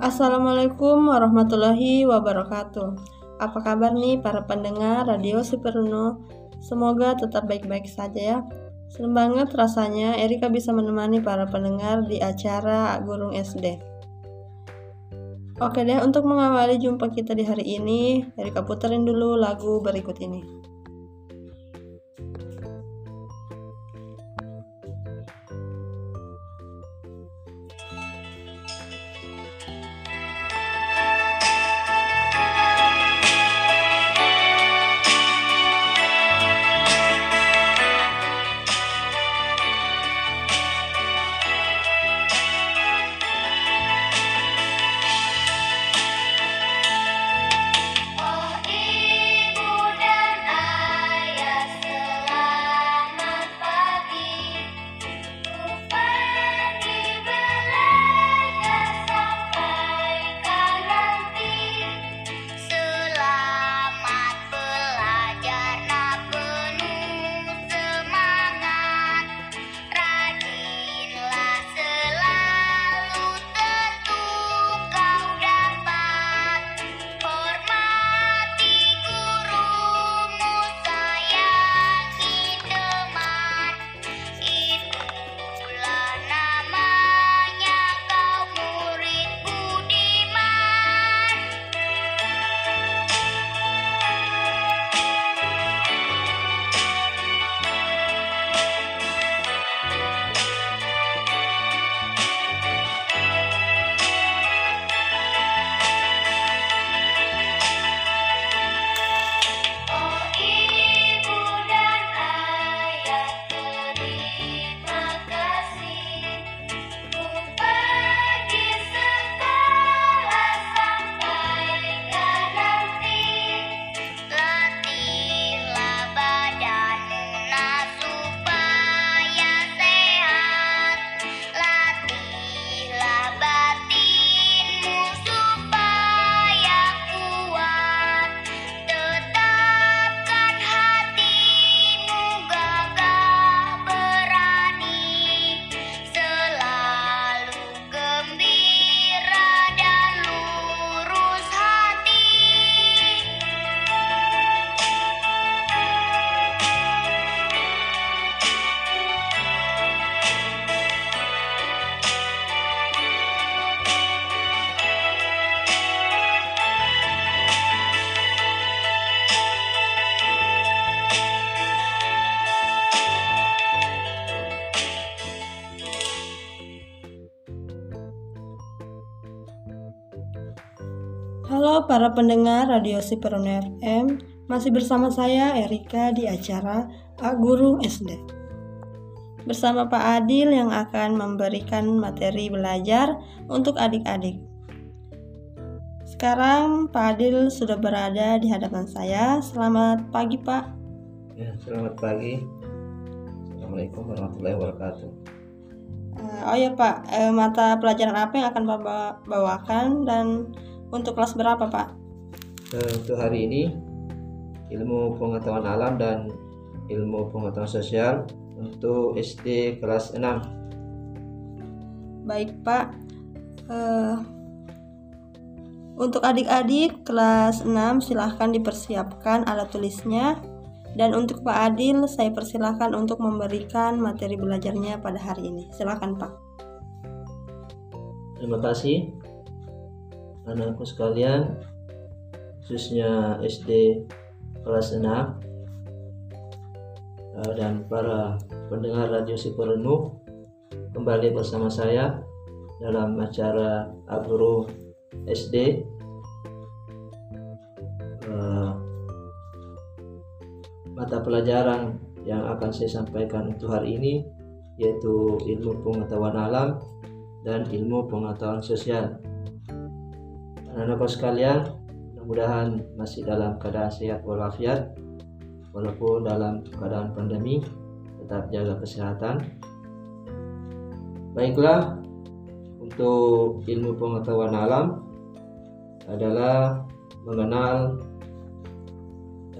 Assalamualaikum warahmatullahi wabarakatuh. Apa kabar nih para pendengar Radio Superno? Semoga tetap baik-baik saja ya. Senang banget rasanya Erika bisa menemani para pendengar di acara Gurung SD. Oke deh, untuk mengawali jumpa kita di hari ini, Erika puterin dulu lagu berikut ini. Halo para pendengar Radio Siperon FM, masih bersama saya Erika di acara A Guru SD. Bersama Pak Adil yang akan memberikan materi belajar untuk adik-adik. Sekarang Pak Adil sudah berada di hadapan saya. Selamat pagi Pak. Ya, selamat pagi. Assalamualaikum warahmatullahi wabarakatuh. Uh, oh ya Pak, uh, mata pelajaran apa yang akan Bapak bawakan dan untuk kelas berapa, Pak? Uh, untuk hari ini ilmu pengetahuan alam dan ilmu pengetahuan sosial untuk SD kelas 6. Baik, Pak. Uh, untuk adik-adik kelas 6 silahkan dipersiapkan alat tulisnya dan untuk Pak Adil saya persilahkan untuk memberikan materi belajarnya pada hari ini. Silahkan Pak. Terima kasih anakku sekalian khususnya SD kelas 6 eh, dan para pendengar Radio Sikorenu kembali bersama saya dalam acara Abro SD eh, mata pelajaran yang akan saya sampaikan untuk hari ini yaitu ilmu pengetahuan alam dan ilmu pengetahuan sosial anak-anakku sekalian mudah-mudahan masih dalam keadaan sehat walafiat walaupun dalam keadaan pandemi tetap jaga kesehatan. Baiklah untuk ilmu pengetahuan alam adalah mengenal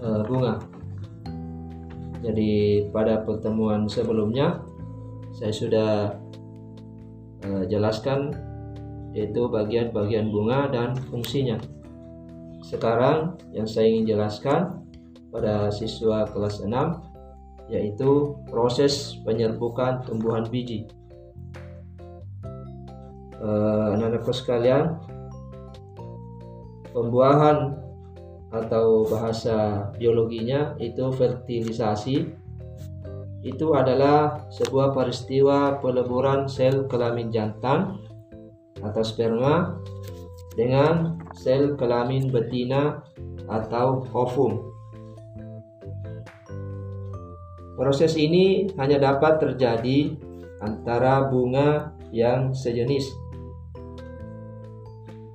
uh, bunga. Jadi pada pertemuan sebelumnya saya sudah uh, jelaskan yaitu bagian-bagian bunga dan fungsinya. Sekarang yang saya ingin jelaskan pada siswa kelas 6 yaitu proses penyerbukan tumbuhan biji. Eh, anak-anakku sekalian, pembuahan atau bahasa biologinya itu fertilisasi itu adalah sebuah peristiwa peleburan sel kelamin jantan atau sperma dengan sel kelamin betina atau ovum. Proses ini hanya dapat terjadi antara bunga yang sejenis.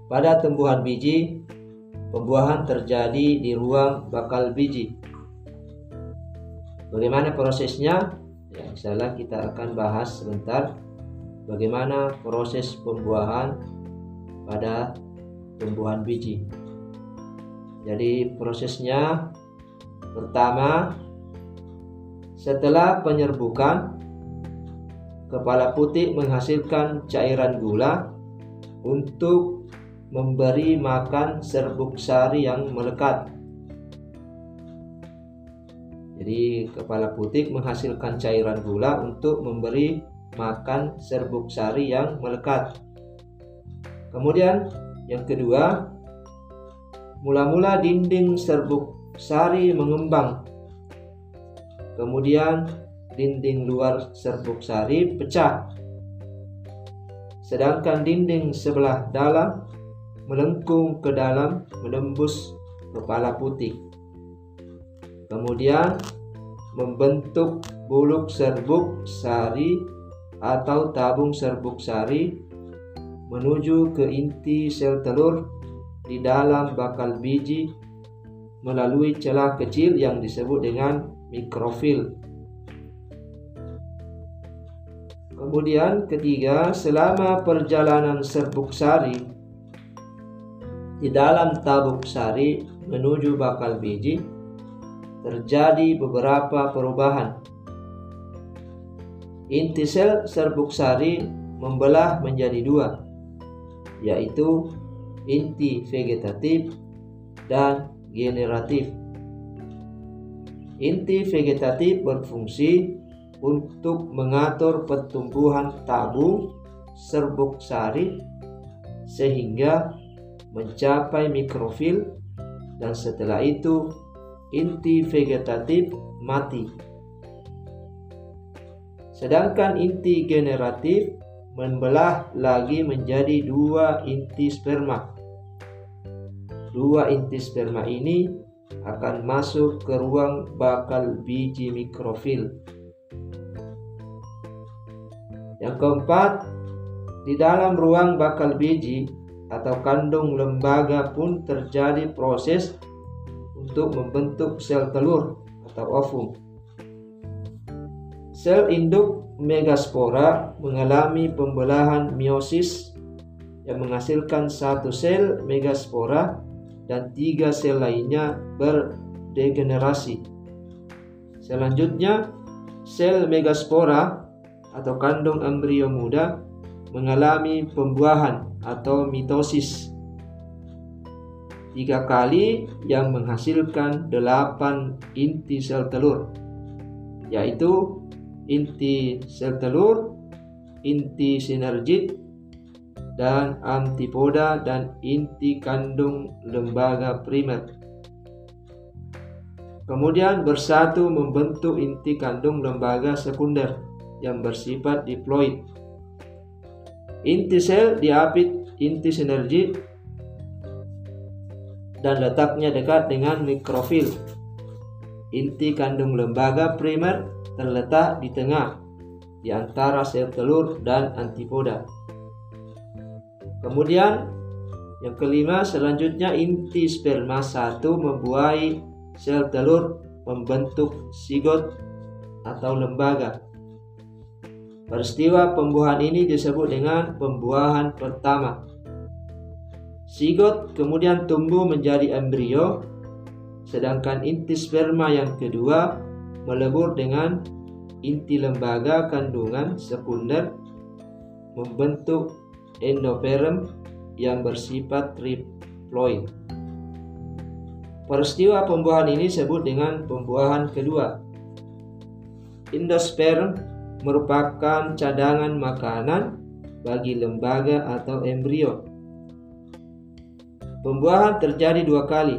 Pada tumbuhan biji, pembuahan terjadi di ruang bakal biji Bagaimana prosesnya? Ya, insyaallah kita akan bahas sebentar bagaimana proses pembuahan pada tumbuhan biji. Jadi prosesnya pertama setelah penyerbukan kepala putih menghasilkan cairan gula untuk memberi makan serbuk sari yang melekat jadi kepala putih menghasilkan cairan gula untuk memberi makan serbuk sari yang melekat. Kemudian yang kedua, mula-mula dinding serbuk sari mengembang. Kemudian dinding luar serbuk sari pecah. Sedangkan dinding sebelah dalam melengkung ke dalam menembus kepala putih kemudian membentuk buluk serbuk sari atau tabung serbuk sari menuju ke inti sel telur di dalam bakal biji melalui celah kecil yang disebut dengan mikrofil. Kemudian ketiga, selama perjalanan serbuk sari di dalam tabung sari menuju bakal biji, terjadi beberapa perubahan. Inti sel serbuk sari membelah menjadi dua, yaitu inti vegetatif dan generatif. Inti vegetatif berfungsi untuk mengatur pertumbuhan tabung serbuk sari sehingga mencapai mikrofil dan setelah itu inti vegetatif mati. Sedangkan inti generatif membelah lagi menjadi dua inti sperma. Dua inti sperma ini akan masuk ke ruang bakal biji mikrofil. Yang keempat, di dalam ruang bakal biji atau kandung lembaga pun terjadi proses untuk membentuk sel telur atau ovum. Sel induk megaspora mengalami pembelahan meiosis yang menghasilkan satu sel megaspora dan tiga sel lainnya berdegenerasi. Selanjutnya, sel megaspora atau kandung embrio muda mengalami pembuahan atau mitosis tiga kali yang menghasilkan delapan inti sel telur yaitu inti sel telur, inti sinergit, dan antipoda dan inti kandung lembaga primer. Kemudian bersatu membentuk inti kandung lembaga sekunder yang bersifat diploid. Inti sel diapit inti sinergit dan letaknya dekat dengan mikrofil. Inti kandung lembaga primer terletak di tengah, di antara sel telur dan antipoda. Kemudian, yang kelima selanjutnya inti sperma satu membuahi sel telur membentuk sigot atau lembaga. Peristiwa pembuahan ini disebut dengan pembuahan pertama. Sigot kemudian tumbuh menjadi embrio, sedangkan inti sperma yang kedua melebur dengan inti lembaga kandungan sekunder membentuk endoperm yang bersifat triploid. Peristiwa pembuahan ini disebut dengan pembuahan kedua. Endosperm merupakan cadangan makanan bagi lembaga atau embrio. Pembuahan terjadi dua kali,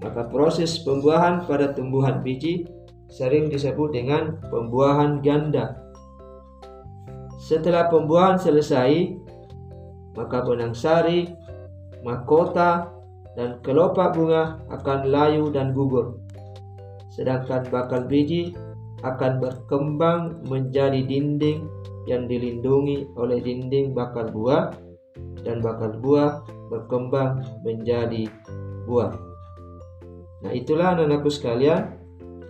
maka proses pembuahan pada tumbuhan biji sering disebut dengan pembuahan ganda. Setelah pembuahan selesai, maka benang sari, mahkota, dan kelopak bunga akan layu dan gugur. Sedangkan bakal biji akan berkembang menjadi dinding yang dilindungi oleh dinding bakal buah dan bakal buah berkembang menjadi buah. Nah, itulah anak-anakku sekalian,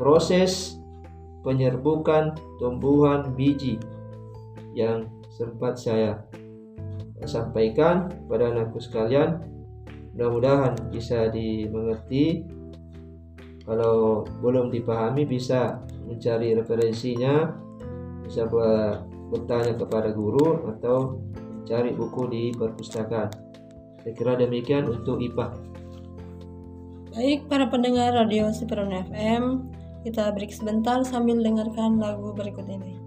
proses penyerbukan tumbuhan biji yang sempat saya sampaikan pada anakku sekalian. Mudah-mudahan bisa dimengerti. Kalau belum dipahami bisa mencari referensinya, bisa bertanya kepada guru atau cari buku di perpustakaan. Saya kira demikian untuk IPA. Baik para pendengar radio Siperon FM, kita break sebentar sambil dengarkan lagu berikut ini.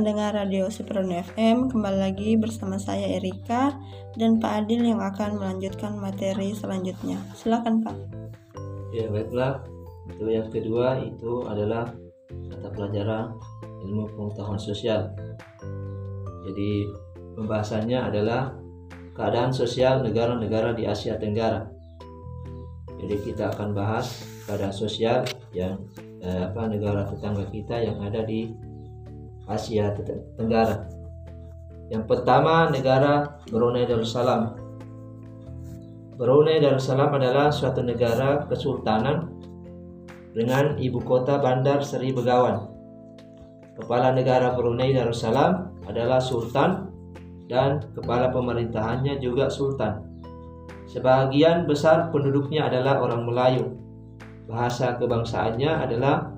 Pendengar radio Sipron FM, kembali lagi bersama saya Erika dan Pak Adil yang akan melanjutkan materi selanjutnya. Silakan Pak. Ya baiklah, itu yang kedua itu adalah mata pelajaran ilmu pengetahuan sosial. Jadi pembahasannya adalah keadaan sosial negara-negara di Asia Tenggara. Jadi kita akan bahas keadaan sosial yang eh, apa negara tetangga kita yang ada di Asia Tenggara. Yang pertama negara Brunei Darussalam. Brunei Darussalam adalah suatu negara kesultanan dengan ibu kota Bandar Seri Begawan. Kepala negara Brunei Darussalam adalah sultan dan kepala pemerintahannya juga sultan. Sebagian besar penduduknya adalah orang Melayu. Bahasa kebangsaannya adalah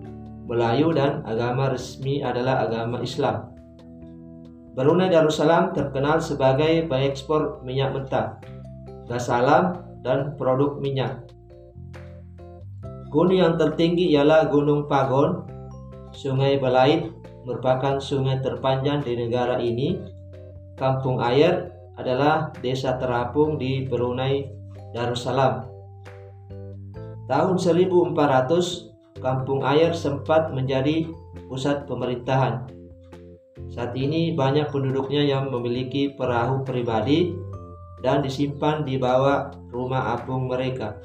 Melayu dan agama resmi adalah agama Islam. Brunei Darussalam terkenal sebagai pengekspor minyak mentah, gas alam, dan produk minyak. Gunung yang tertinggi ialah Gunung Pagon. Sungai Belait merupakan sungai terpanjang di negara ini. Kampung Air adalah desa terapung di Brunei Darussalam. Tahun 1400, Kampung Air sempat menjadi pusat pemerintahan. Saat ini banyak penduduknya yang memiliki perahu pribadi dan disimpan di bawah rumah apung mereka.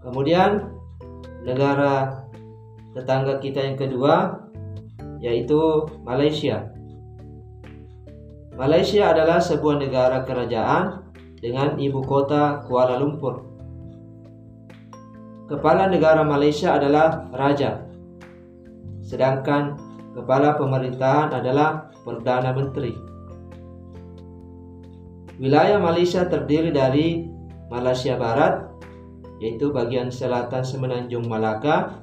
Kemudian negara tetangga kita yang kedua yaitu Malaysia. Malaysia adalah sebuah negara kerajaan dengan ibu kota Kuala Lumpur. Kepala negara Malaysia adalah raja. Sedangkan Kepala pemerintahan adalah Perdana Menteri. Wilayah Malaysia terdiri dari Malaysia Barat, yaitu bagian selatan Semenanjung Malaka,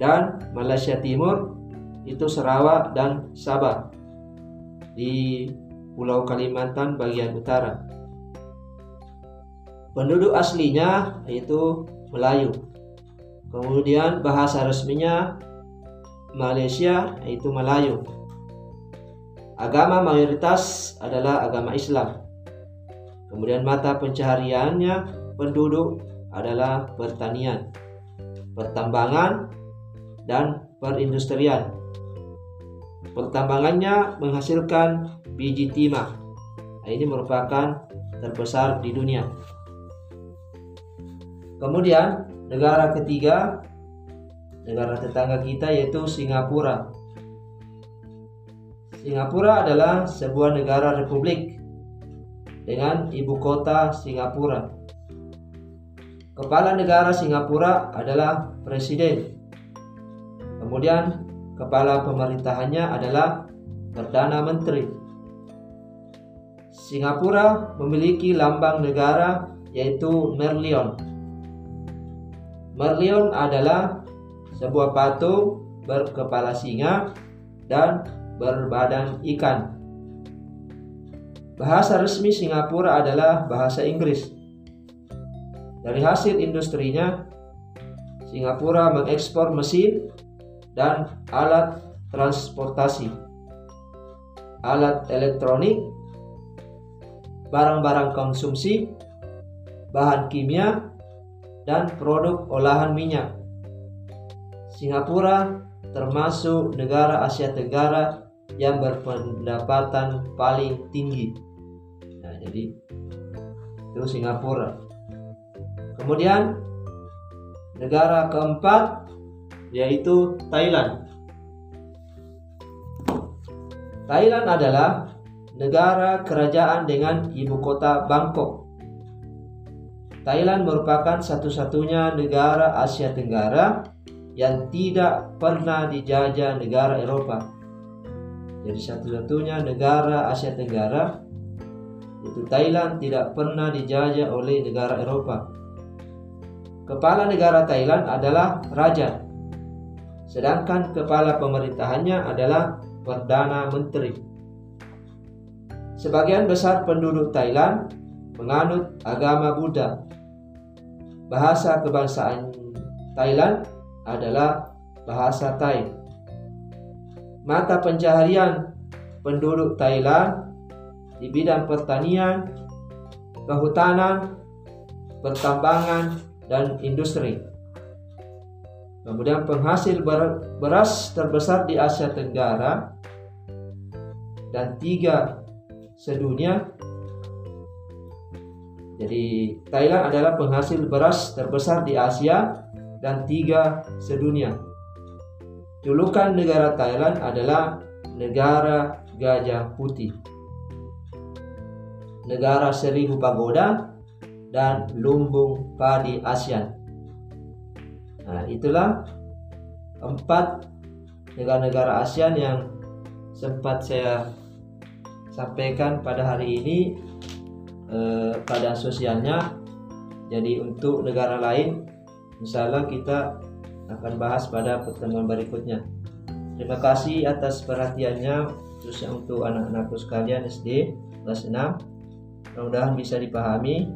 dan Malaysia Timur, itu Sarawak dan Sabah di Pulau Kalimantan bagian utara. Penduduk aslinya yaitu Melayu. Kemudian bahasa resminya Malaysia yaitu Melayu. Agama mayoritas adalah agama Islam. Kemudian mata pencahariannya penduduk adalah pertanian, pertambangan, dan perindustrian. Pertambangannya menghasilkan biji timah. Nah, ini merupakan terbesar di dunia. Kemudian negara ketiga negara tetangga kita yaitu Singapura. Singapura adalah sebuah negara republik dengan ibu kota Singapura. Kepala negara Singapura adalah presiden. Kemudian kepala pemerintahannya adalah Perdana Menteri. Singapura memiliki lambang negara yaitu Merlion. Merlion adalah sebuah patung berkepala singa dan berbadan ikan. Bahasa resmi Singapura adalah bahasa Inggris. Dari hasil industrinya, Singapura mengekspor mesin dan alat transportasi, alat elektronik, barang-barang konsumsi, bahan kimia, dan produk olahan minyak. Singapura termasuk negara Asia Tenggara yang berpendapatan paling tinggi. Nah, jadi itu Singapura. Kemudian negara keempat yaitu Thailand. Thailand adalah negara kerajaan dengan ibu kota Bangkok. Thailand merupakan satu-satunya negara Asia Tenggara yang tidak pernah dijajah negara Eropa. Jadi satu-satunya negara Asia Tenggara itu Thailand tidak pernah dijajah oleh negara Eropa. Kepala negara Thailand adalah raja. Sedangkan kepala pemerintahannya adalah Perdana Menteri. Sebagian besar penduduk Thailand menganut agama Buddha. Bahasa kebangsaan Thailand adalah bahasa Thai. Mata pencaharian penduduk Thailand di bidang pertanian, kehutanan, pertambangan, dan industri. Kemudian penghasil beras terbesar di Asia Tenggara dan tiga sedunia. Jadi Thailand adalah penghasil beras terbesar di Asia dan tiga sedunia. Julukan negara Thailand adalah negara gajah putih, negara seribu pagoda, dan lumbung padi ASEAN. Nah, itulah empat negara-negara ASEAN yang sempat saya sampaikan pada hari ini eh, pada sosialnya. Jadi untuk negara lain, misalnya kita akan bahas pada pertemuan berikutnya. Terima kasih atas perhatiannya khususnya untuk anak-anakku sekalian SD kelas 6. Mudah-mudahan bisa dipahami.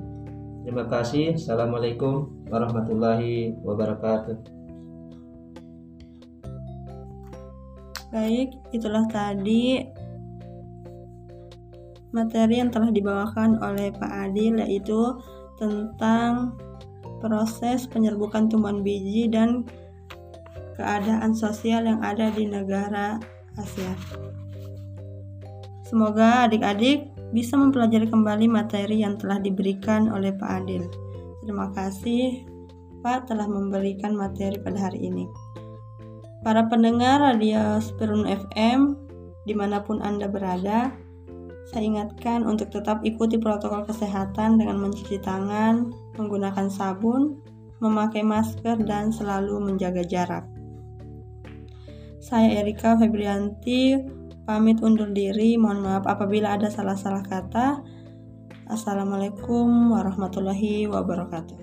Terima kasih. Assalamualaikum warahmatullahi wabarakatuh. Baik, itulah tadi materi yang telah dibawakan oleh Pak Adil yaitu tentang proses penyerbukan tumbuhan biji dan keadaan sosial yang ada di negara Asia. Semoga adik-adik bisa mempelajari kembali materi yang telah diberikan oleh Pak Adil. Terima kasih Pak telah memberikan materi pada hari ini. Para pendengar radio Spirun FM, di mana pun Anda berada, saya ingatkan untuk tetap ikuti protokol kesehatan dengan mencuci tangan, menggunakan sabun, memakai masker, dan selalu menjaga jarak. Saya Erika Febrianti, pamit undur diri. Mohon maaf apabila ada salah-salah kata. Assalamualaikum warahmatullahi wabarakatuh.